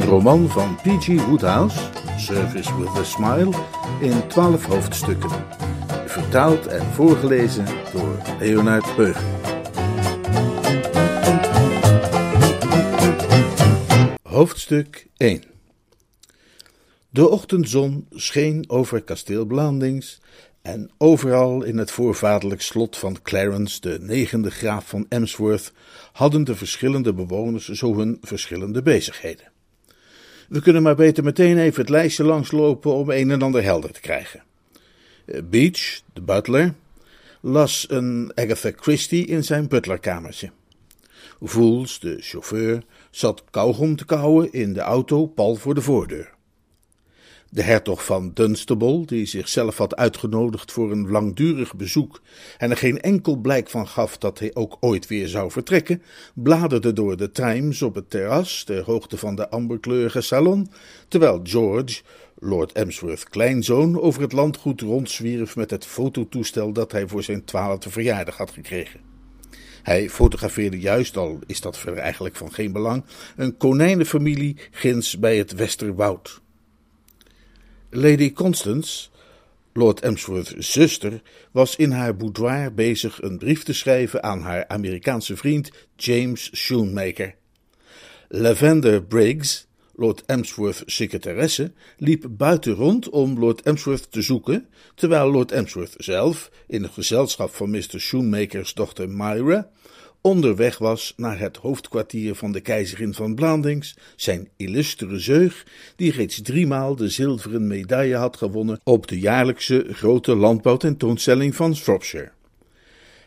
Een roman van P.G. Woodhouse, Service with a Smile, in twaalf hoofdstukken. Vertaald en voorgelezen door Leonard Beugen. Hoofdstuk 1 De ochtendzon scheen over kasteel Blandings en overal in het voorvaderlijk slot van Clarence, de negende graaf van Emsworth, hadden de verschillende bewoners zo hun verschillende bezigheden. We kunnen maar beter meteen even het lijstje langslopen om een en ander helder te krijgen. Eh, Beach, de butler, las een Agatha Christie in zijn butlerkamertje. Voels, de chauffeur, zat kauwgom te kauwen in de auto pal voor de voordeur. De hertog van Dunstable, die zichzelf had uitgenodigd voor een langdurig bezoek en er geen enkel blijk van gaf dat hij ook ooit weer zou vertrekken, bladerde door de Times op het terras ter hoogte van de amberkleurige salon, terwijl George, Lord Emsworth kleinzoon, over het landgoed rondzwierf met het fototoestel dat hij voor zijn twaalfde verjaardag had gekregen. Hij fotografeerde juist, al is dat verder eigenlijk van geen belang, een konijnenfamilie ginds bij het Westerwoud. Lady Constance, Lord Emsworth's zuster, was in haar boudoir bezig een brief te schrijven aan haar Amerikaanse vriend James Schoenmaker. Lavender Briggs, Lord Emsworth's secretaresse, liep buiten rond om Lord Emsworth te zoeken, terwijl Lord Emsworth zelf, in het gezelschap van Mr. Schoenmakers dochter Myra, onderweg was naar het hoofdkwartier van de keizerin van Blandings, zijn illustere zeug, die reeds driemaal de zilveren medaille had gewonnen op de jaarlijkse grote landbouwtentoonstelling van Shropshire.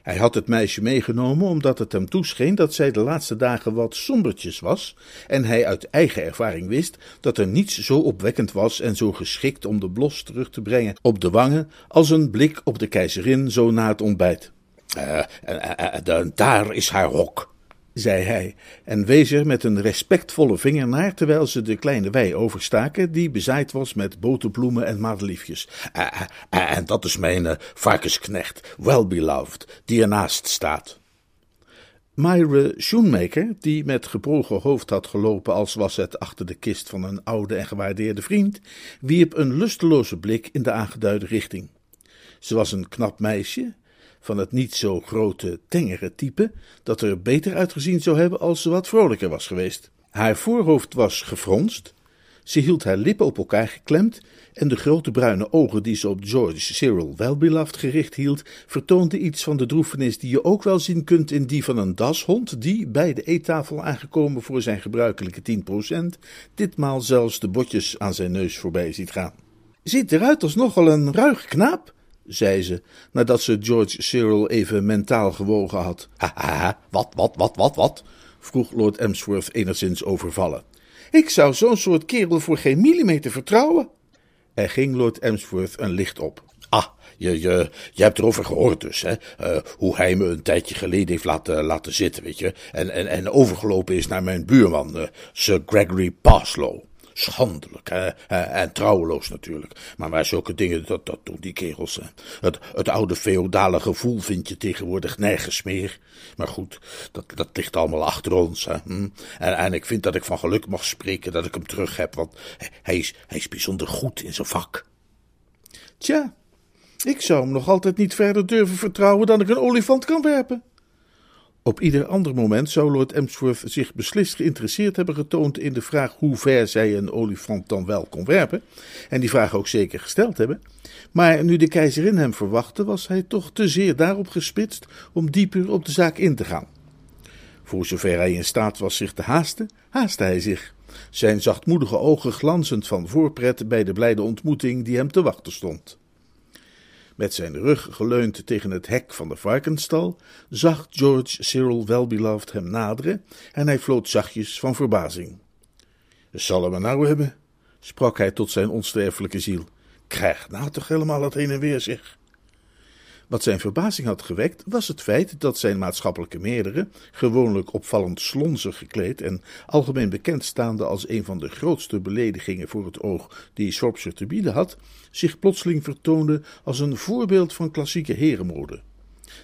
Hij had het meisje meegenomen omdat het hem toescheen dat zij de laatste dagen wat sombertjes was, en hij uit eigen ervaring wist dat er niets zo opwekkend was en zo geschikt om de blos terug te brengen op de wangen als een blik op de keizerin zo na het ontbijt. Uh, uh, daar is haar rok, zei hij, en wees er met een respectvolle vinger naar, terwijl ze de kleine wei overstaken, die bezaaid was met boterbloemen en madeliefjes. en dat is mijn varkensknecht, well-beloved, die ernaast staat. Myra Schoenmaker, die met gebogen hoofd had gelopen als was het achter de kist van een oude en gewaardeerde vriend, wierp een lusteloze blik in de aangeduide richting. Ze was een knap meisje, van het niet zo grote, tengere type, dat er beter uitgezien zou hebben als ze wat vrolijker was geweest. Haar voorhoofd was gefronst, ze hield haar lippen op elkaar geklemd en de grote bruine ogen die ze op George Cyril Welbeloved gericht hield, vertoonden iets van de droefenis die je ook wel zien kunt in die van een dashond die, bij de eettafel aangekomen voor zijn gebruikelijke 10%, ditmaal zelfs de botjes aan zijn neus voorbij ziet gaan. Ziet eruit als nogal een ruig knaap, zei ze, nadat ze George Cyril even mentaal gewogen had. Haha, wat, wat, wat, wat, wat? vroeg Lord Emsworth enigszins overvallen. Ik zou zo'n soort kerel voor geen millimeter vertrouwen. Er ging Lord Emsworth een licht op. Ah, je, je, je hebt erover gehoord dus, hè? Uh, hoe hij me een tijdje geleden heeft laten, laten zitten, weet je? En, en, en overgelopen is naar mijn buurman, uh, Sir Gregory Parslow. Schandelijk hè? en trouweloos natuurlijk. Maar bij zulke dingen, dat, dat doen die kerels. Het, het oude feodale gevoel vind je tegenwoordig nergens meer. Maar goed, dat, dat ligt allemaal achter ons. Hè? Hm? En, en ik vind dat ik van geluk mag spreken dat ik hem terug heb, want hij is, hij is bijzonder goed in zijn vak. Tja, ik zou hem nog altijd niet verder durven vertrouwen dan ik een olifant kan werpen. Op ieder ander moment zou Lord Emsworth zich beslist geïnteresseerd hebben getoond in de vraag hoe ver zij een olifant dan wel kon werpen, en die vraag ook zeker gesteld hebben. Maar nu de keizerin hem verwachtte, was hij toch te zeer daarop gespitst om dieper op de zaak in te gaan. Voor zover hij in staat was zich te haasten, haastte hij zich, zijn zachtmoedige ogen glanzend van voorpret bij de blijde ontmoeting die hem te wachten stond. Met zijn rug geleund tegen het hek van de varkenstal, zag George Cyril Welbeloved hem naderen en hij floot zachtjes van verbazing. Zal hem nou hebben, sprak hij tot zijn onsterfelijke ziel. Krijg nou toch helemaal het heen en weer, zeg. Wat zijn verbazing had gewekt, was het feit dat zijn maatschappelijke meerdere, gewoonlijk opvallend slonzig gekleed en algemeen bekend staande als een van de grootste beledigingen voor het oog die Shropshire te bieden had, zich plotseling vertoonde als een voorbeeld van klassieke herenmode.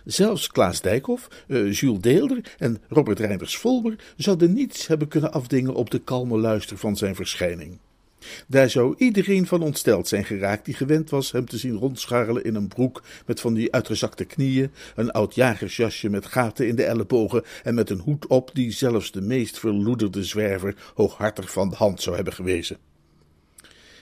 Zelfs Klaas Dijkhoff, uh, Jules Deelder en Robert Reinders Volber zouden niets hebben kunnen afdingen op de kalme luister van zijn verschijning. Daar zou iedereen van ontsteld zijn geraakt die gewend was hem te zien rondscharrelen in een broek met van die uitgezakte knieën, een oud jagersjasje met gaten in de ellebogen en met een hoed op die zelfs de meest verloederde zwerver hooghartig van de hand zou hebben gewezen.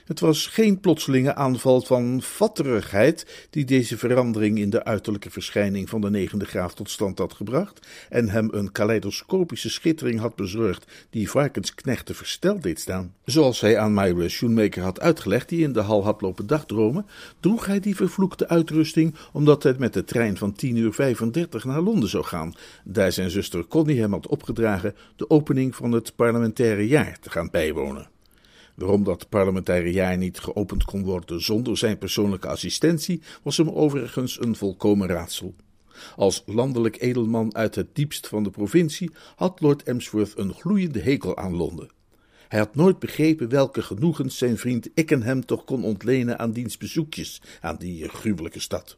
Het was geen plotselinge aanval van vatterigheid die deze verandering in de uiterlijke verschijning van de negende graaf tot stand had gebracht en hem een kaleidoscopische schittering had bezorgd die varkensknechten versteld deed staan. Zoals hij aan Myra Schoenmaker had uitgelegd, die in de hal had lopen dagdromen, droeg hij die vervloekte uitrusting omdat hij met de trein van 10 uur 35 naar Londen zou gaan, daar zijn zuster Connie hem had opgedragen de opening van het parlementaire jaar te gaan bijwonen. Waarom dat parlementaire jaar niet geopend kon worden zonder zijn persoonlijke assistentie, was hem overigens een volkomen raadsel. Als landelijk edelman uit het diepst van de provincie had Lord Emsworth een gloeiende hekel aan Londen. Hij had nooit begrepen welke genoegens zijn vriend Ickenham toch kon ontlenen aan diens bezoekjes aan die gruwelijke stad.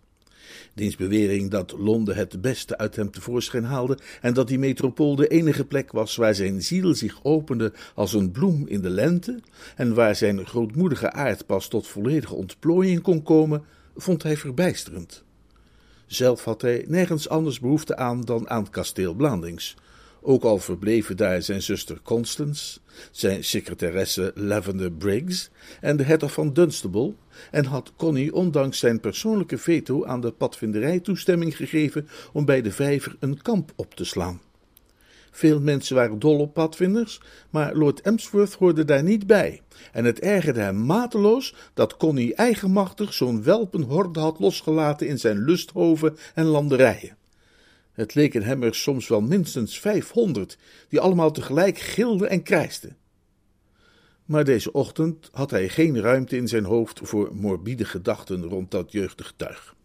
Diens bewering dat Londen het beste uit hem tevoorschijn haalde en dat die metropool de enige plek was waar zijn ziel zich opende als een bloem in de lente en waar zijn grootmoedige aard pas tot volledige ontplooiing kon komen, vond hij verbijsterend. Zelf had hij nergens anders behoefte aan dan aan kasteel Blandings, ook al verbleven daar zijn zuster Constance, zijn secretaresse Lavender Briggs en de hertog van Dunstable, en had Connie ondanks zijn persoonlijke veto aan de padvinderij toestemming gegeven om bij de vijver een kamp op te slaan. Veel mensen waren dol op padvinders, maar Lord Emsworth hoorde daar niet bij. En het ergerde hem mateloos dat Connie eigenmachtig zo'n welpenhorde had losgelaten in zijn lusthoven en landerijen. Het leken hem er soms wel minstens vijfhonderd, die allemaal tegelijk gilden en krijsten. Maar deze ochtend had hij geen ruimte in zijn hoofd voor morbide gedachten rond dat jeugdige tuig.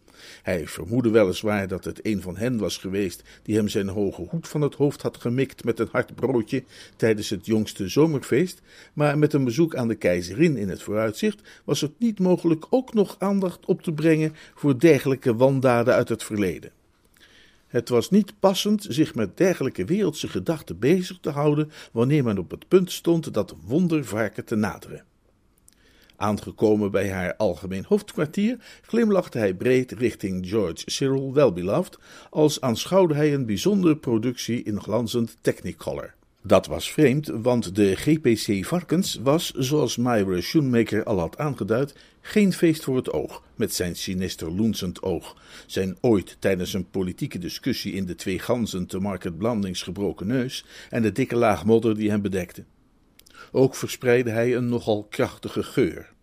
Hij vermoedde weliswaar dat het een van hen was geweest die hem zijn hoge hoed van het hoofd had gemikt met een hard broodje tijdens het jongste zomerfeest, maar met een bezoek aan de keizerin in het vooruitzicht was het niet mogelijk ook nog aandacht op te brengen voor dergelijke wandaden uit het verleden. Het was niet passend zich met dergelijke wereldse gedachten bezig te houden wanneer men op het punt stond dat wondervarken te naderen. Aangekomen bij haar algemeen hoofdkwartier, glimlachte hij breed richting George Cyril Wellbeloved, als aanschouwde hij een bijzondere productie in glanzend technicolor. Dat was vreemd, want de GPC Varkens was, zoals Myra Schoenmaker al had aangeduid, geen feest voor het oog, met zijn sinister loensend oog, zijn ooit tijdens een politieke discussie in de twee ganzen te Market Blandings gebroken neus en de dikke laag modder die hem bedekte. Ook verspreidde hij een nogal krachtige geur.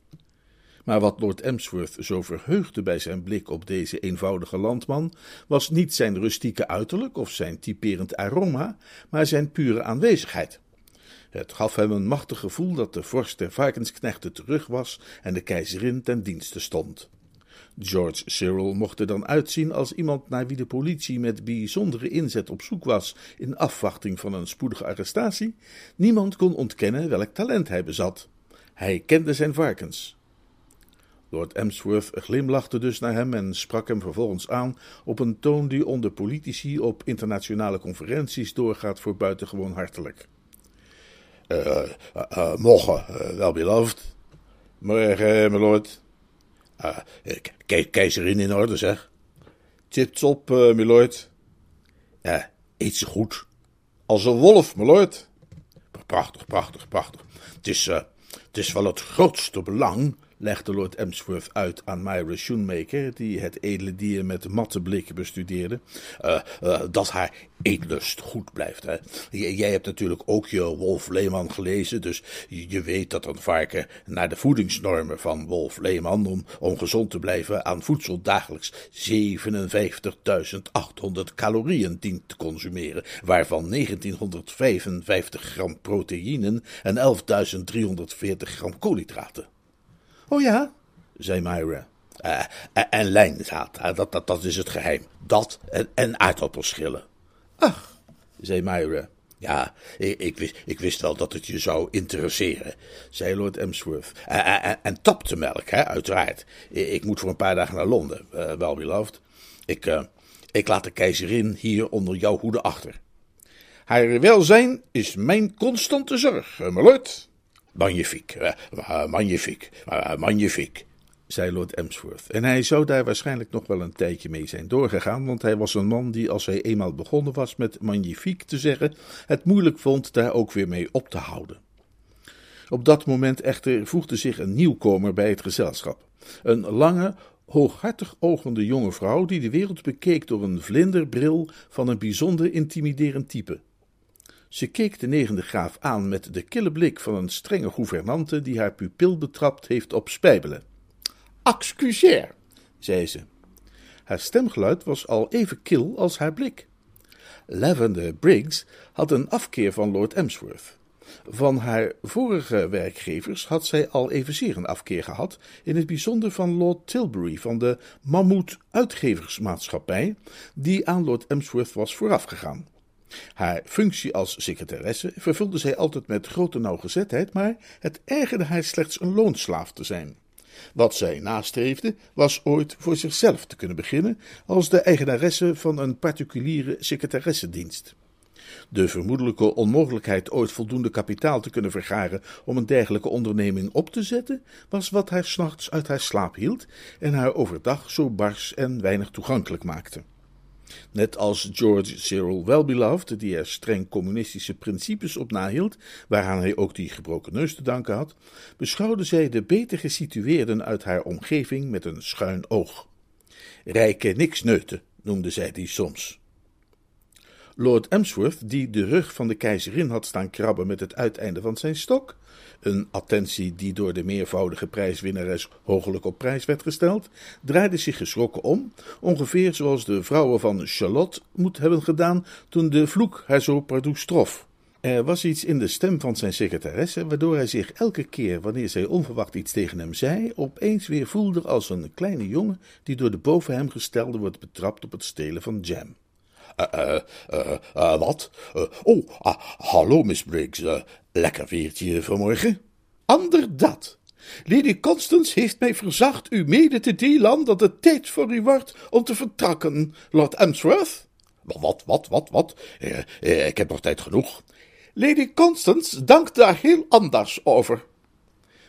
Maar wat Lord Emsworth zo verheugde bij zijn blik op deze eenvoudige landman, was niet zijn rustieke uiterlijk of zijn typerend aroma, maar zijn pure aanwezigheid. Het gaf hem een machtig gevoel dat de vorst der varkensknechten terug was en de keizerin ten dienste stond. George Cyril mocht er dan uitzien als iemand naar wie de politie met bijzondere inzet op zoek was in afwachting van een spoedige arrestatie. Niemand kon ontkennen welk talent hij bezat. Hij kende zijn varkens. Lord Emsworth glimlachte dus naar hem en sprak hem vervolgens aan op een toon die onder politici op internationale conferenties doorgaat voor buitengewoon hartelijk. Uh, uh, morgen, uh, wel beloofd. Morgen, lord. Ke keizerin in orde, zeg. Tips op, lord. eet ze goed. Als een wolf, mijn lord. Prachtig, prachtig, prachtig. Het is, het is wel het grootste belang legde Lord Emsworth uit aan Myra Schoenmaker, die het edele dier met matte blik bestudeerde, uh, uh, dat haar eetlust goed blijft. Hè? jij hebt natuurlijk ook je Wolf Leeman gelezen, dus je, weet dat een varken naar de voedingsnormen van Wolf Leeman, om, om gezond te blijven, aan voedsel dagelijks 57.800 calorieën dient te consumeren, waarvan 1955 gram proteïnen en 11.340 gram koolhydraten. Oh ja, zei Myra. Uh, en lijnzaad, uh, dat, dat, dat is het geheim. Dat en, en aardappelschillen. Ach, zei Myra. Ja, ik, ik, wist, ik wist wel dat het je zou interesseren, zei Lord Emsworth. En, en, en taptemelk, hè, uiteraard. Ik moet voor een paar dagen naar Londen, uh, wel beloofd. Ik, ik laat de keizerin hier onder jouw hoede achter. Haar welzijn is mijn constante zorg, my lord. Magnifiek, uh, magnifiek, uh, magnifiek, zei Lord Emsworth. En hij zou daar waarschijnlijk nog wel een tijdje mee zijn doorgegaan, want hij was een man die, als hij eenmaal begonnen was met magnifiek te zeggen, het moeilijk vond daar ook weer mee op te houden. Op dat moment echter voegde zich een nieuwkomer bij het gezelschap. Een lange, hooghartig ogende jonge vrouw die de wereld bekeek door een vlinderbril van een bijzonder intimiderend type. Ze keek de negende graaf aan met de kille blik van een strenge gouvernante die haar pupil betrapt heeft op spijbelen. Excuseer, zei ze. Haar stemgeluid was al even kil als haar blik. Lavender Briggs had een afkeer van Lord Emsworth. Van haar vorige werkgevers had zij al evenzeer een afkeer gehad, in het bijzonder van Lord Tilbury van de Mammoet Uitgeversmaatschappij, die aan Lord Emsworth was voorafgegaan. Haar functie als secretaresse vervulde zij altijd met grote nauwgezetheid, maar het ergerde haar slechts een loonslaaf te zijn. Wat zij nastreefde, was ooit voor zichzelf te kunnen beginnen als de eigenaresse van een particuliere secretaressendienst. De vermoedelijke onmogelijkheid ooit voldoende kapitaal te kunnen vergaren om een dergelijke onderneming op te zetten, was wat haar s'nachts uit haar slaap hield en haar overdag zo bars en weinig toegankelijk maakte. Net als George Cyril Wellbeloved, die er streng communistische principes op nahield, waaraan hij ook die gebroken neus te danken had, beschouwde zij de beter gesitueerden uit haar omgeving met een schuin oog. Rijke niksneuten noemde zij die soms. Lord Emsworth, die de rug van de keizerin had staan krabben met het uiteinde van zijn stok, een attentie die door de meervoudige prijswinnares hoogelijk op prijs werd gesteld, draaide zich geschrokken om, ongeveer zoals de vrouwen van Charlotte moet hebben gedaan toen de vloek haar zo pardoes trof. Er was iets in de stem van zijn secretaresse, waardoor hij zich elke keer, wanneer zij onverwacht iets tegen hem zei, opeens weer voelde als een kleine jongen die door de boven hem gestelde wordt betrapt op het stelen van jam. Uh, uh, uh, wat? oh, hallo, Miss Briggs. lekker weertje vanmorgen? Ander dat. Lady Constance heeft mij verzacht u mede te delen dat het tijd voor u wordt om te vertrekken, Lord Emsworth. Wat, wat, wat, wat? ik heb nog tijd genoeg. Lady Constance dankt daar heel anders over.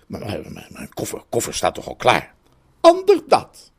Maar mijn, mijn koffer, koffer staat toch al klaar? Ander dat.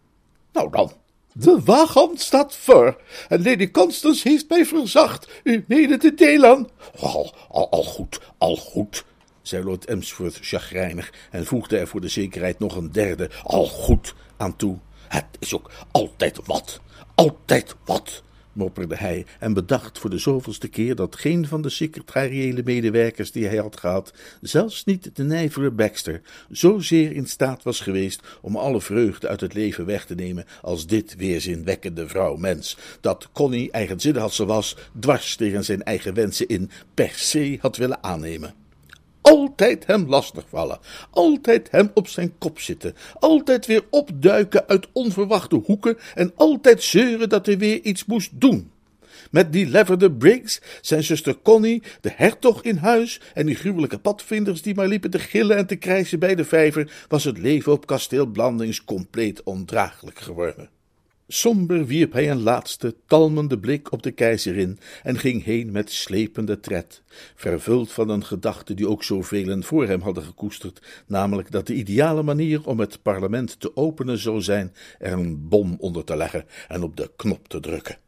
Nou dan. De wagon staat voor, en Lady Constance heeft mij verzacht u mede te delen. Al, al, goed, al goed, zei Lord Emsworth chagrijnig en voegde er voor de zekerheid nog een derde, al goed, aan toe. Het is ook altijd wat, altijd wat mopperde hij en bedacht voor de zoveelste keer dat geen van de secretariële medewerkers die hij had gehad, zelfs niet de nijvere Baxter, zozeer in staat was geweest om alle vreugde uit het leven weg te nemen als dit weerzinwekkende vrouw-mens, dat Connie, eigenzinnig als ze was, dwars tegen zijn eigen wensen in per se had willen aannemen. Altijd hem lastigvallen, altijd hem op zijn kop zitten, altijd weer opduiken uit onverwachte hoeken en altijd zeuren dat hij weer iets moest doen. Met die Leverde Briggs, zijn zuster Connie, de hertog in huis en die gruwelijke padvinders die maar liepen te gillen en te krijsen bij de vijver, was het leven op kasteel Blandings compleet ondraaglijk geworden. Somber wierp hij een laatste, talmende blik op de keizerin en ging heen met slepende tred, vervuld van een gedachte die ook zoveel voor hem hadden gekoesterd, namelijk dat de ideale manier om het parlement te openen zou zijn er een bom onder te leggen en op de knop te drukken.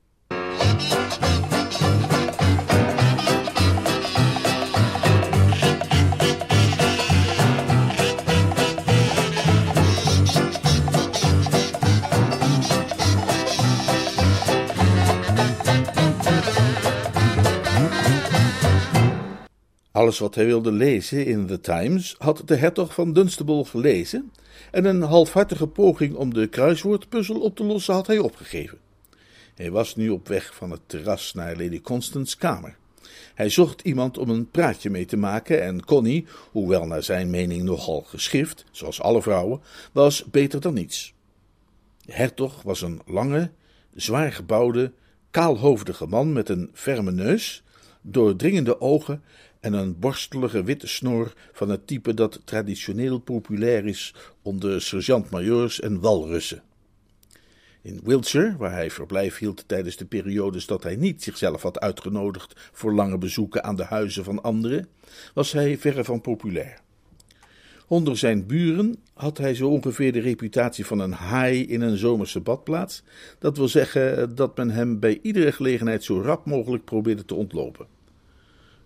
Alles wat hij wilde lezen in The Times had de hertog van Dunstable gelezen, en een halfhartige poging om de kruiswoordpuzzel op te lossen had hij opgegeven. Hij was nu op weg van het terras naar Lady Constance's kamer. Hij zocht iemand om een praatje mee te maken en Connie, hoewel naar zijn mening nogal geschift, zoals alle vrouwen, was beter dan niets. De hertog was een lange, zwaar gebouwde, kaalhoofdige man met een ferme neus, doordringende ogen en een borstelige witte snor van het type dat traditioneel populair is onder sergeant-majoors en walrussen. In Wiltshire, waar hij verblijf hield tijdens de periodes dat hij niet zichzelf had uitgenodigd voor lange bezoeken aan de huizen van anderen, was hij verre van populair. Onder zijn buren had hij zo ongeveer de reputatie van een haai in een zomerse badplaats. Dat wil zeggen dat men hem bij iedere gelegenheid zo rap mogelijk probeerde te ontlopen.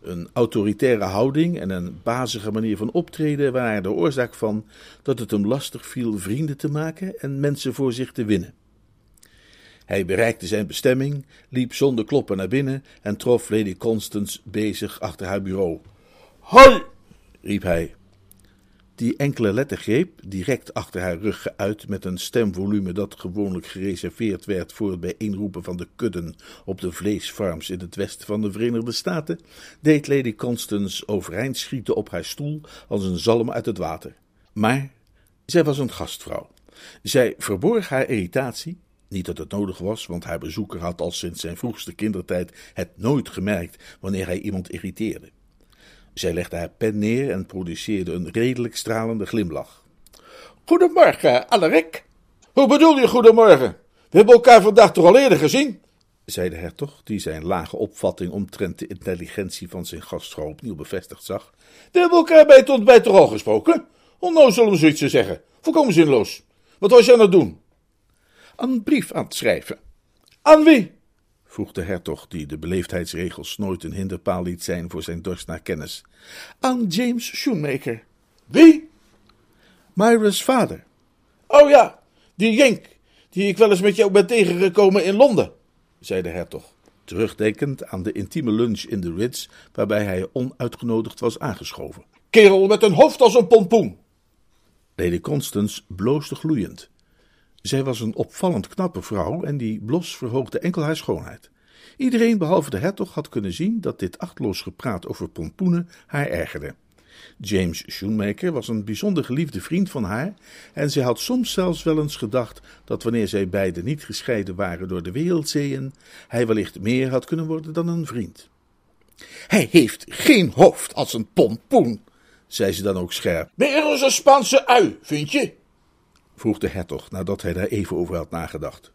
Een autoritaire houding en een bazige manier van optreden waren de oorzaak van dat het hem lastig viel vrienden te maken en mensen voor zich te winnen. Hij bereikte zijn bestemming, liep zonder kloppen naar binnen en trof Lady Constance bezig achter haar bureau. Hoi! riep hij. Die enkele lettergreep, direct achter haar rug geuit met een stemvolume dat gewoonlijk gereserveerd werd voor het bijeenroepen van de kudden op de vleesfarms in het westen van de Verenigde Staten, deed Lady Constance overeind schieten op haar stoel als een zalm uit het water. Maar zij was een gastvrouw. Zij verborg haar irritatie, niet dat het nodig was, want haar bezoeker had al sinds zijn vroegste kindertijd het nooit gemerkt wanneer hij iemand irriteerde. Zij legde haar pen neer en produceerde een redelijk stralende glimlach. Goedemorgen, Alaric. Hoe bedoel je goedemorgen? We hebben elkaar vandaag toch al eerder gezien? zei de hertog, die zijn lage opvatting omtrent de intelligentie van zijn gastvrouw opnieuw bevestigd zag. We hebben elkaar bij het ontbijt toch al gesproken? Onnozel om zoiets te zeggen. Volkomen zinloos. Wat was je aan het doen? Een brief aan het schrijven. Aan wie? Vroeg de hertog, die de beleefdheidsregels nooit een hinderpaal liet zijn voor zijn dorst naar kennis. Aan James Shoemaker. Wie? Myra's vader. Oh ja, die Jenk, die ik wel eens met jou ben tegengekomen in Londen, zei de hertog, terugdenkend aan de intieme lunch in de Ritz, waarbij hij onuitgenodigd was aangeschoven. Kerel met een hoofd als een pompoen. Lady Constance bloosde gloeiend. Zij was een opvallend knappe vrouw en die blos verhoogde enkel haar schoonheid. Iedereen behalve de hertog had kunnen zien dat dit achtloos gepraat over pompoenen haar ergerde. James Shoemaker was een bijzonder geliefde vriend van haar en zij had soms zelfs wel eens gedacht dat wanneer zij beiden niet gescheiden waren door de wereldzeeën, hij wellicht meer had kunnen worden dan een vriend. Hij heeft geen hoofd als een pompoen, zei ze dan ook scherp. Meer als een Spaanse ui, vind je? Vroeg de hertog nadat hij daar even over had nagedacht.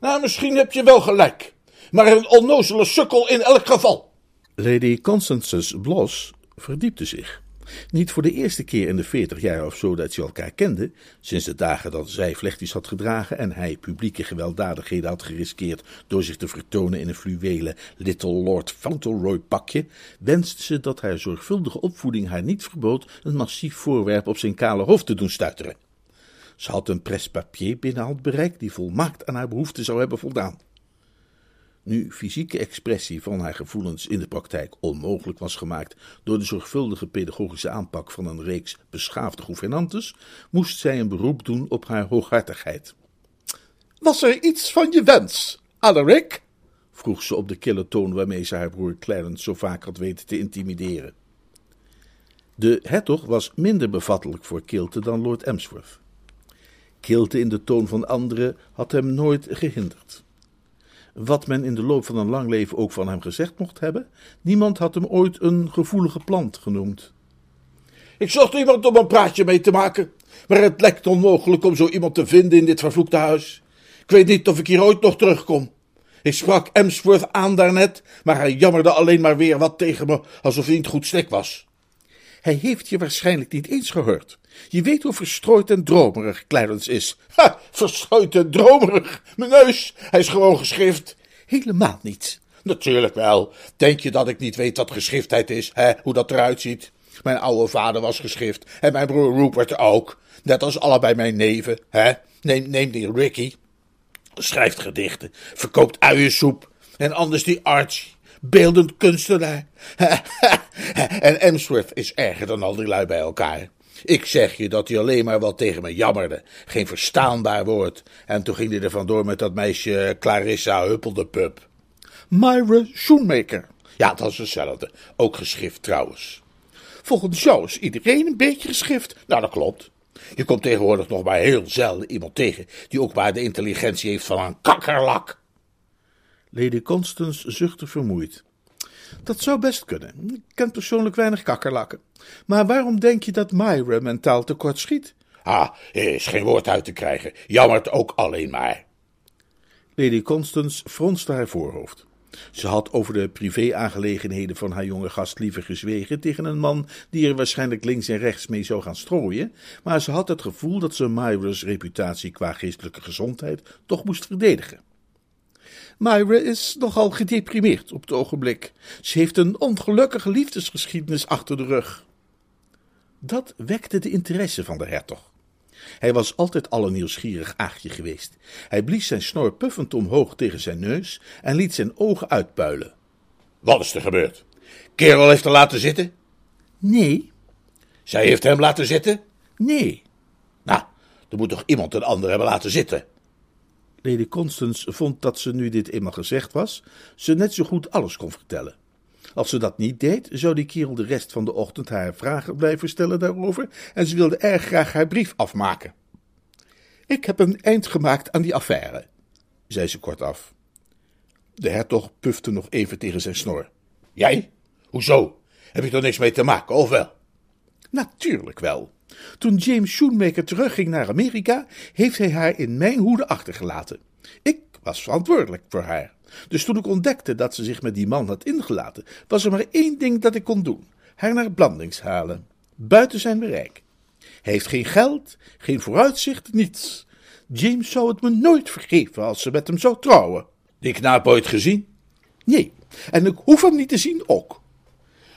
Nou, misschien heb je wel gelijk, maar een onnozele sukkel in elk geval. Lady Constance's blos verdiepte zich. Niet voor de eerste keer in de veertig jaar of zo dat ze elkaar kenden, sinds de dagen dat zij vlechtjes had gedragen en hij publieke gewelddadigheden had geriskeerd door zich te vertonen in een fluwelen Little Lord Fauntleroy pakje, wenste ze dat haar zorgvuldige opvoeding haar niet verbood een massief voorwerp op zijn kale hoofd te doen stuiteren. Ze had een presse-papier binnen bereikt die volmaakt aan haar behoefte zou hebben voldaan. Nu fysieke expressie van haar gevoelens in de praktijk onmogelijk was gemaakt door de zorgvuldige pedagogische aanpak van een reeks beschaafde gouvernantes, moest zij een beroep doen op haar hooghartigheid. Was er iets van je wens, Alaric? vroeg ze op de kille toon waarmee ze haar broer Clarence zo vaak had weten te intimideren. De hertog was minder bevattelijk voor kilte dan Lord Emsworth. Kilte in de toon van anderen had hem nooit gehinderd. Wat men in de loop van een lang leven ook van hem gezegd mocht hebben, niemand had hem ooit een gevoelige plant genoemd. Ik zocht iemand om een praatje mee te maken, maar het lijkt onmogelijk om zo iemand te vinden in dit vervloekte huis. Ik weet niet of ik hier ooit nog terugkom. Ik sprak Emsworth aan daarnet, maar hij jammerde alleen maar weer wat tegen me, alsof hij niet goed stek was. Hij heeft je waarschijnlijk niet eens gehoord. Je weet hoe verstrooid en dromerig Clarence is. Ha, verstrooid en dromerig. Mijn neus, hij is gewoon geschrift. Helemaal niet. Natuurlijk wel. Denk je dat ik niet weet wat geschriftheid is, hè? hoe dat eruit ziet? Mijn oude vader was geschrift en mijn broer Rupert ook. Net als allebei mijn neven, hè? Neem, neem die Ricky. Schrijft gedichten, verkoopt uiensoep. En anders die Archie. Beeldend kunstenaar. en Emsworth is erger dan al die lui bij elkaar. Ik zeg je dat hij alleen maar wat tegen me jammerde. Geen verstaanbaar woord. En toen ging hij er vandoor met dat meisje Clarissa Huppeldepup. Myra Schoenmaker. Ja, dat is hetzelfde. Ook geschrift trouwens. Volgens jou is iedereen een beetje geschift. Nou, dat klopt. Je komt tegenwoordig nog maar heel zelden iemand tegen die ook maar de intelligentie heeft van een kakkerlak. Lady Constance zuchtte vermoeid. Dat zou best kunnen. Ik ken persoonlijk weinig kakkerlakken. Maar waarom denk je dat Myra mentaal tekort schiet? Ah, er is geen woord uit te krijgen. Jammert ook alleen maar. Lady Constance fronste haar voorhoofd. Ze had over de privé-aangelegenheden van haar jonge gast liever gezwegen tegen een man die er waarschijnlijk links en rechts mee zou gaan strooien, maar ze had het gevoel dat ze Myra's reputatie qua geestelijke gezondheid toch moest verdedigen. Myra is nogal gedeprimeerd op het ogenblik. Ze heeft een ongelukkige liefdesgeschiedenis achter de rug. Dat wekte de interesse van de hertog. Hij was altijd al een nieuwsgierig aagje geweest. Hij blies zijn snor puffend omhoog tegen zijn neus en liet zijn ogen uitpuilen. Wat is er gebeurd? Kerel heeft er laten zitten? Nee. Zij heeft hem laten zitten? Nee. Nou, er moet toch iemand een ander hebben laten zitten? Lady Constance vond dat ze, nu dit eenmaal gezegd was, ze net zo goed alles kon vertellen. Als ze dat niet deed, zou die kerel de rest van de ochtend haar vragen blijven stellen daarover en ze wilde erg graag haar brief afmaken. Ik heb een eind gemaakt aan die affaire, zei ze kortaf. De hertog pufte nog even tegen zijn snor. Jij? Hoezo? Heb je er niks mee te maken, of wel? Natuurlijk wel. Toen James Schoenmaker terugging naar Amerika, heeft hij haar in mijn hoede achtergelaten. Ik was verantwoordelijk voor haar. Dus toen ik ontdekte dat ze zich met die man had ingelaten, was er maar één ding dat ik kon doen: haar naar Blandings halen. Buiten zijn bereik. Hij heeft geen geld, geen vooruitzicht, niets. James zou het me nooit vergeven als ze met hem zou trouwen. Die knaap ooit gezien? Nee, en ik hoef hem niet te zien ook.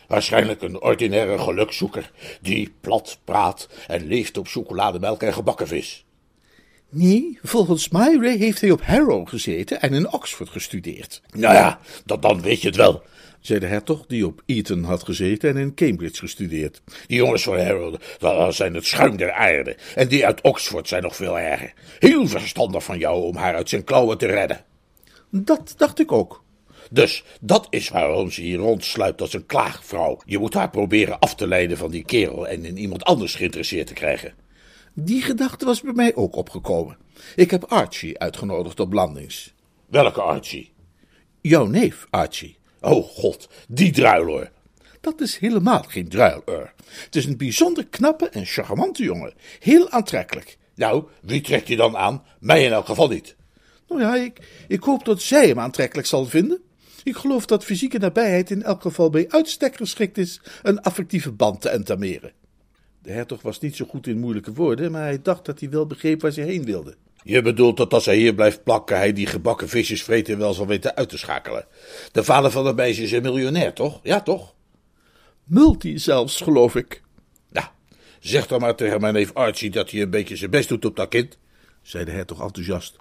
Waarschijnlijk een ordinaire gelukzoeker die plat praat en leeft op chocolademelk en gebakken vis. Nee, volgens Myra heeft hij op Harrow gezeten en in Oxford gestudeerd. Nou ja, dat, dan weet je het wel, zei de hertog, die op Eton had gezeten en in Cambridge gestudeerd. Die jongens van Harrow, dat zijn het schuim der aarde. En die uit Oxford zijn nog veel erger. Heel verstandig van jou om haar uit zijn klauwen te redden. Dat dacht ik ook. Dus dat is waarom ze hier rondsluipt als een klaagvrouw. Je moet haar proberen af te leiden van die kerel en in iemand anders geïnteresseerd te krijgen. Die gedachte was bij mij ook opgekomen. Ik heb Archie uitgenodigd op landings. Welke Archie? Jouw neef, Archie. Oh god, die druiloor. Dat is helemaal geen druiloor. Het is een bijzonder knappe en charmante jongen. Heel aantrekkelijk. Nou, wie trekt je dan aan? Mij in elk geval niet. Nou ja, ik, ik hoop dat zij hem aantrekkelijk zal vinden. Ik geloof dat fysieke nabijheid in elk geval bij uitstek geschikt is een affectieve band te entameren. De hertog was niet zo goed in moeilijke woorden, maar hij dacht dat hij wel begreep waar ze heen wilde. Je bedoelt dat als hij hier blijft plakken, hij die gebakken visjes vreten wel zal weten uit te schakelen. De vader van dat meisje is een miljonair, toch? Ja, toch? Multi zelfs, geloof ik. Nou, zeg dan maar tegen mijn neef Archie dat hij een beetje zijn best doet op dat kind, zei de hertog enthousiast.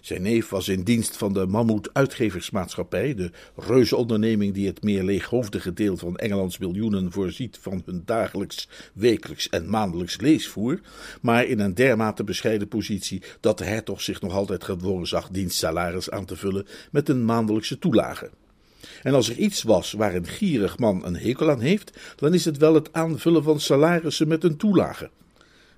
Zijn neef was in dienst van de Mammoet Uitgeversmaatschappij, de reuzenonderneming die het meer leeghoofdige deel van Engelands miljoenen voorziet van hun dagelijks, wekelijks en maandelijks leesvoer, maar in een dermate bescheiden positie dat de hertog zich nog altijd gedwongen zag dienstsalaris aan te vullen met een maandelijkse toelage. En als er iets was waar een gierig man een hekel aan heeft, dan is het wel het aanvullen van salarissen met een toelage.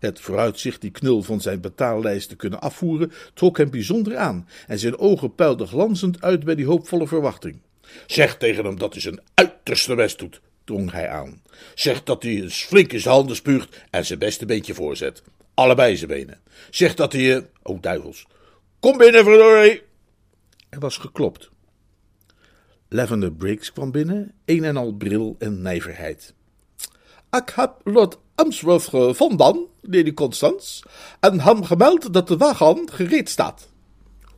Het vooruitzicht die knul van zijn betaallijst te kunnen afvoeren trok hem bijzonder aan en zijn ogen puilden glanzend uit bij die hoopvolle verwachting. Zeg tegen hem dat hij zijn uiterste best doet, drong hij aan. Zeg dat hij eens flink in zijn handen spuugt en zijn beste beentje voorzet. Allebei zijn benen. Zeg dat hij je... Oh, duivels. Kom binnen, verdorie! Er was geklopt. Lavender Briggs kwam binnen, een en al bril en nijverheid. Ik heb Lord Emsworth gevonden, Lady Constance, en hem gemeld dat de wagen gereed staat.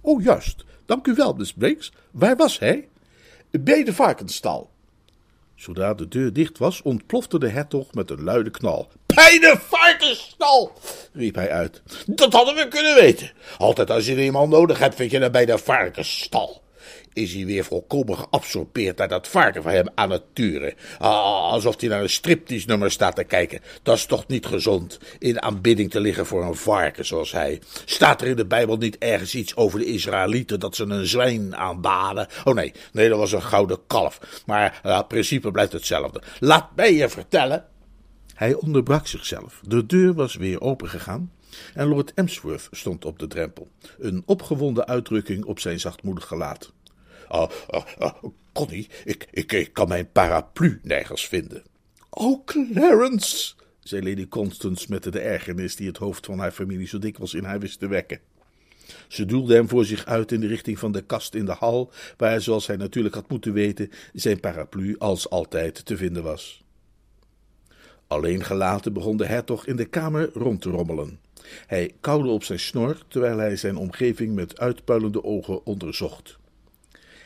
Oh, juist. Dank u wel, Miss Briggs. Waar was hij? Bij de varkensstal. Zodra de deur dicht was, ontplofte de hertog met een luide knal. Bij de varkensstal, riep hij uit. Dat hadden we kunnen weten. Altijd als je iemand nodig hebt, vind je hem bij de varkensstal. Is hij weer volkomen geabsorbeerd naar dat varken van hem aan het turen. Alsof hij naar een striptease nummer staat te kijken. Dat is toch niet gezond, in aanbidding te liggen voor een varken zoals hij. Staat er in de Bijbel niet ergens iets over de Israëlieten dat ze een zwijn aanbaden? Oh nee, nee, dat was een gouden kalf. Maar uh, het principe blijft hetzelfde. Laat mij je vertellen. Hij onderbrak zichzelf. De deur was weer opengegaan en Lord Emsworth stond op de drempel, een opgewonden uitdrukking op zijn zachtmoedig gelaat. Oh, Connie, ik, ik, ik kan mijn paraplu nergens vinden. Oh, Clarence, zei Lady Constance met de ergernis die het hoofd van haar familie zo dikwijls in haar wist te wekken. Ze duwde hem voor zich uit in de richting van de kast in de hal, waar, zoals hij natuurlijk had moeten weten, zijn paraplu als altijd te vinden was. Alleen gelaten begon de hertog in de kamer rond te rommelen. Hij kauwde op zijn snor terwijl hij zijn omgeving met uitpuilende ogen onderzocht.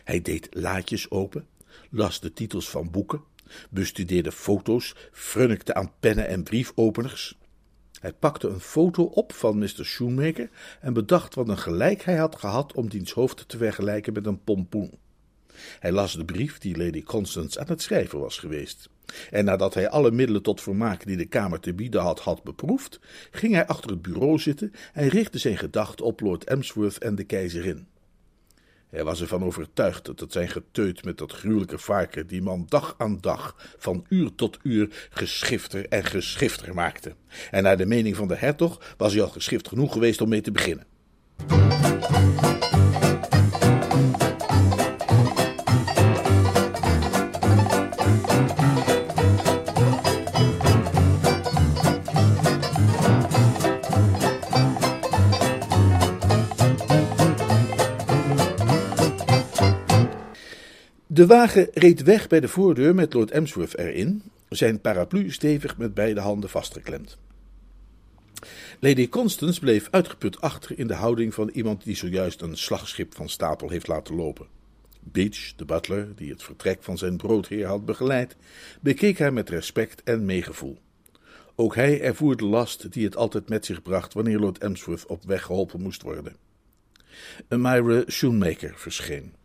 Hij deed laadjes open, las de titels van boeken, bestudeerde foto's, frunnikte aan pennen en briefopeners. Hij pakte een foto op van Mr. Shoemaker en bedacht wat een gelijk hij had gehad om diens hoofd te vergelijken met een pompoen. Hij las de brief die Lady Constance aan het schrijven was geweest. En nadat hij alle middelen tot vermaak die de kamer te bieden had, had beproefd, ging hij achter het bureau zitten en richtte zijn gedachten op Lord Emsworth en de keizerin. Hij was ervan overtuigd dat het zijn geteut met dat gruwelijke varken die man dag aan dag, van uur tot uur, geschifter en geschifter maakte. En naar de mening van de hertog was hij al geschift genoeg geweest om mee te beginnen. De wagen reed weg bij de voordeur met Lord Emsworth erin, zijn paraplu stevig met beide handen vastgeklemd. Lady Constance bleef uitgeput achter in de houding van iemand die zojuist een slagschip van stapel heeft laten lopen. Beach, de butler, die het vertrek van zijn broodheer had begeleid, bekeek haar met respect en meegevoel. Ook hij ervoer de last die het altijd met zich bracht wanneer Lord Emsworth op weg geholpen moest worden. Myra Shoemaker verscheen.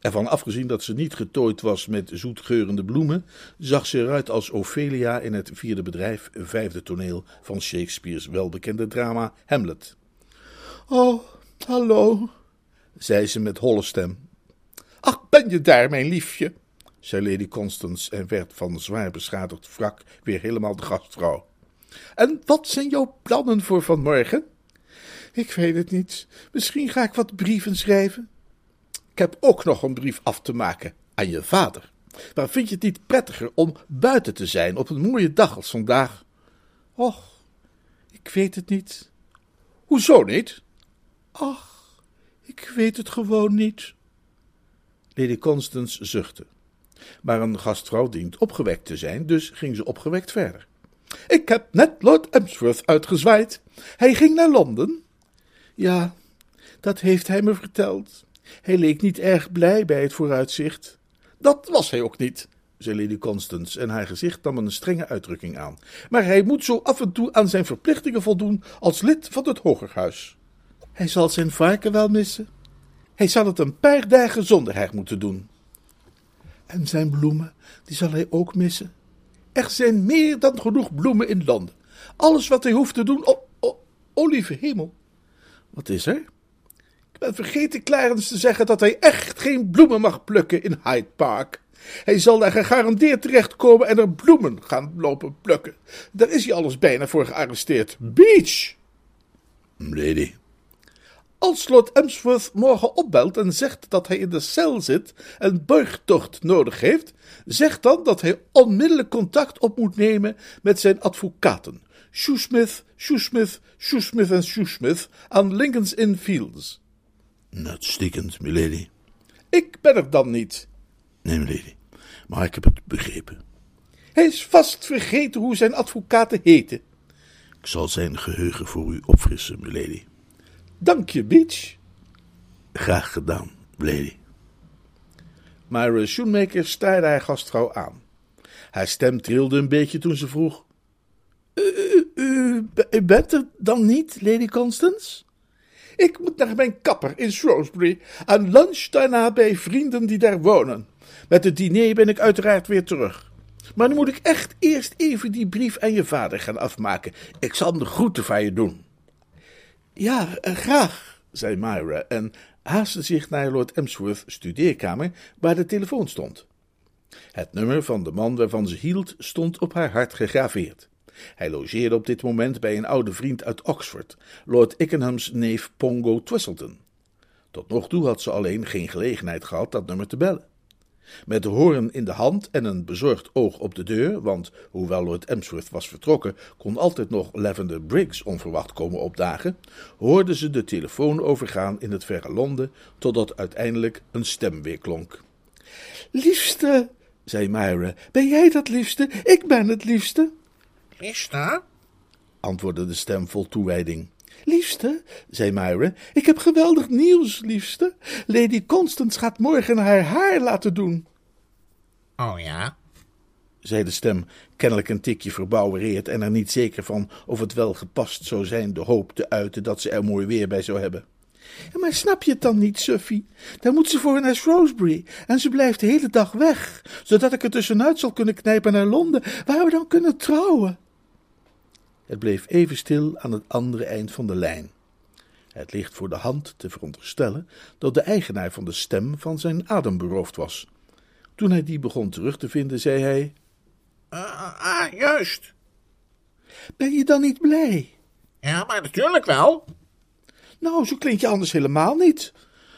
Ervan afgezien dat ze niet getooid was met zoetgeurende bloemen, zag ze eruit als Ophelia in het vierde bedrijf, vijfde toneel van Shakespeare's welbekende drama Hamlet. Oh, hallo, zei ze met holle stem. Ach, ben je daar, mijn liefje? zei Lady Constance en werd van zwaar beschadigd wrak weer helemaal de gastvrouw. En wat zijn jouw plannen voor vanmorgen? Ik weet het niet. Misschien ga ik wat brieven schrijven. Ik heb ook nog een brief af te maken aan je vader. Maar vind je het niet prettiger om buiten te zijn op een mooie dag als vandaag? Och, ik weet het niet. Hoezo niet? Ach, ik weet het gewoon niet. Lady Constance zuchtte. Maar een gastvrouw dient opgewekt te zijn, dus ging ze opgewekt verder. Ik heb net Lord Emsworth uitgezwaaid. Hij ging naar Londen. Ja, dat heeft hij me verteld. Hij leek niet erg blij bij het vooruitzicht. Dat was hij ook niet, zei Lady Constance, en haar gezicht nam een strenge uitdrukking aan. Maar hij moet zo af en toe aan zijn verplichtingen voldoen als lid van het Hogerhuis. Hij zal zijn varken wel missen. Hij zal het een paar dagen zonder haar moeten doen. En zijn bloemen, die zal hij ook missen. Er zijn meer dan genoeg bloemen in Londen. Alles wat hij hoeft te doen. Oh, oh, oh lieve hemel. Wat is er? Ik ben vergeten Clarence te zeggen dat hij echt geen bloemen mag plukken in Hyde Park. Hij zal daar gegarandeerd terechtkomen en er bloemen gaan lopen plukken. Daar is hij alles bijna voor gearresteerd. Beach! Lady. Als Lord Emsworth morgen opbelt en zegt dat hij in de cel zit en burgtocht nodig heeft, zeg dan dat hij onmiddellijk contact op moet nemen met zijn advocaten. Shoesmith, Shoesmith, Shoesmith en Shoesmith aan Lincoln's Inn Fields. Uitstekend, milady. Ik ben er dan niet. Nee, milady, maar ik heb het begrepen. Hij is vast vergeten hoe zijn advocaten heten. Ik zal zijn geheugen voor u opfrissen, milady. Dank je, Beach. Graag gedaan, milady. Maar Shoemaker staarde haar gastvrouw aan. Haar stem trilde een beetje toen ze vroeg: U, u, u bent er dan niet, Lady Constance? Ik moet naar mijn kapper in Shrewsbury en lunch daarna bij vrienden die daar wonen. Met het diner ben ik uiteraard weer terug. Maar nu moet ik echt eerst even die brief aan je vader gaan afmaken. Ik zal hem de groeten van je doen. Ja, eh, graag, zei Myra en haastte zich naar Lord Emsworth's studeerkamer, waar de telefoon stond. Het nummer van de man waarvan ze hield stond op haar hart gegraveerd. Hij logeerde op dit moment bij een oude vriend uit Oxford, Lord Ickenham's neef Pongo Twistleton. Tot nog toe had ze alleen geen gelegenheid gehad dat nummer te bellen. Met de hoorn in de hand en een bezorgd oog op de deur, want hoewel Lord Emsworth was vertrokken, kon altijd nog Lavender Briggs onverwacht komen opdagen, hoorde ze de telefoon overgaan in het verre Londen, totdat uiteindelijk een stem weer klonk. Liefste, zei Myra, ben jij dat liefste? Ik ben het liefste. Liefste? antwoordde de stem vol toewijding. Liefste, zei Myra, ik heb geweldig nieuws, liefste. Lady Constance gaat morgen haar haar laten doen. Oh ja? zei de stem, kennelijk een tikje verbouwereerd en er niet zeker van of het wel gepast zou zijn de hoop te uiten dat ze er mooi weer bij zou hebben. Maar snap je het dan niet, Suffie? Dan moet ze voor naar Shrewsbury en ze blijft de hele dag weg, zodat ik er tussenuit zal kunnen knijpen naar Londen, waar we dan kunnen trouwen. Het bleef even stil aan het andere eind van de lijn. Het ligt voor de hand te veronderstellen dat de eigenaar van de stem van zijn adem beroofd was. Toen hij die begon terug te vinden, zei hij: Uh, ah, juist. Ben je dan niet blij? Ja, maar natuurlijk wel. Nou, zo klink je anders helemaal niet.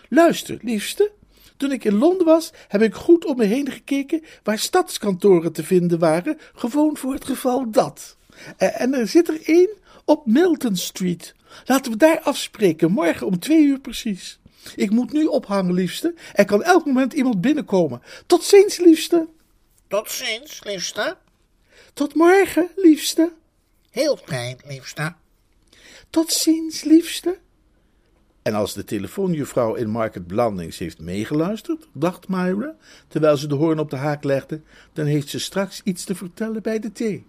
Luister, liefste. Toen ik in Londen was, heb ik goed om me heen gekeken waar stadskantoren te vinden waren, gewoon voor het geval dat. Eh, En er zit er één op Milton Street. Laten we daar afspreken, morgen om twee uur precies. Ik moet nu ophangen, liefste. Er kan elk moment iemand binnenkomen. Tot ziens, liefste. Tot ziens, liefste. Tot morgen, liefste. Heel fijn, liefste. Tot ziens, liefste. En als de telefoonjuffrouw in Market Blandings heeft meegeluisterd, dacht Myra, terwijl ze de hoorn op de haak legde, dan heeft ze straks iets te vertellen bij de thee.